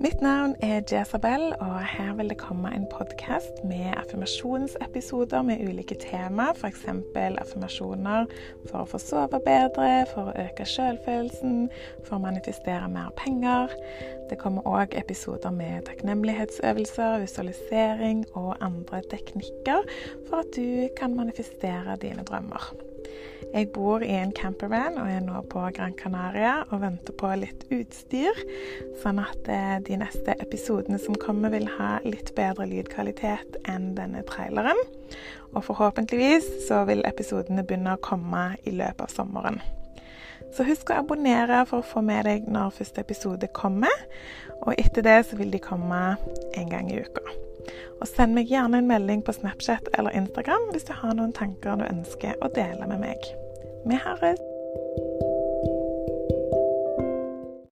Mitt navn er Jezabel, og her vil det komme en podkast med affirmasjonsepisoder med ulike tema, f.eks. affirmasjoner for å få sove bedre, for å øke selvfølelsen, for å manifestere mer penger. Det kommer òg episoder med takknemlighetsøvelser, visualisering og andre teknikker for at du kan manifestere dine drømmer. Jeg bor i en campervan og er nå på Gran Canaria og venter på litt utstyr, sånn at eh, de neste episodene som kommer, vil ha litt bedre lydkvalitet enn denne traileren. Og forhåpentligvis så vil episodene begynne å komme i løpet av sommeren. Så husk å abonnere for å få med deg når første episode kommer. Og etter det så vil de komme en gang i uka. Og send meg gjerne en melding på Snapchat eller Instagram hvis du har noen tanker du ønsker å dele med meg. Vi høres!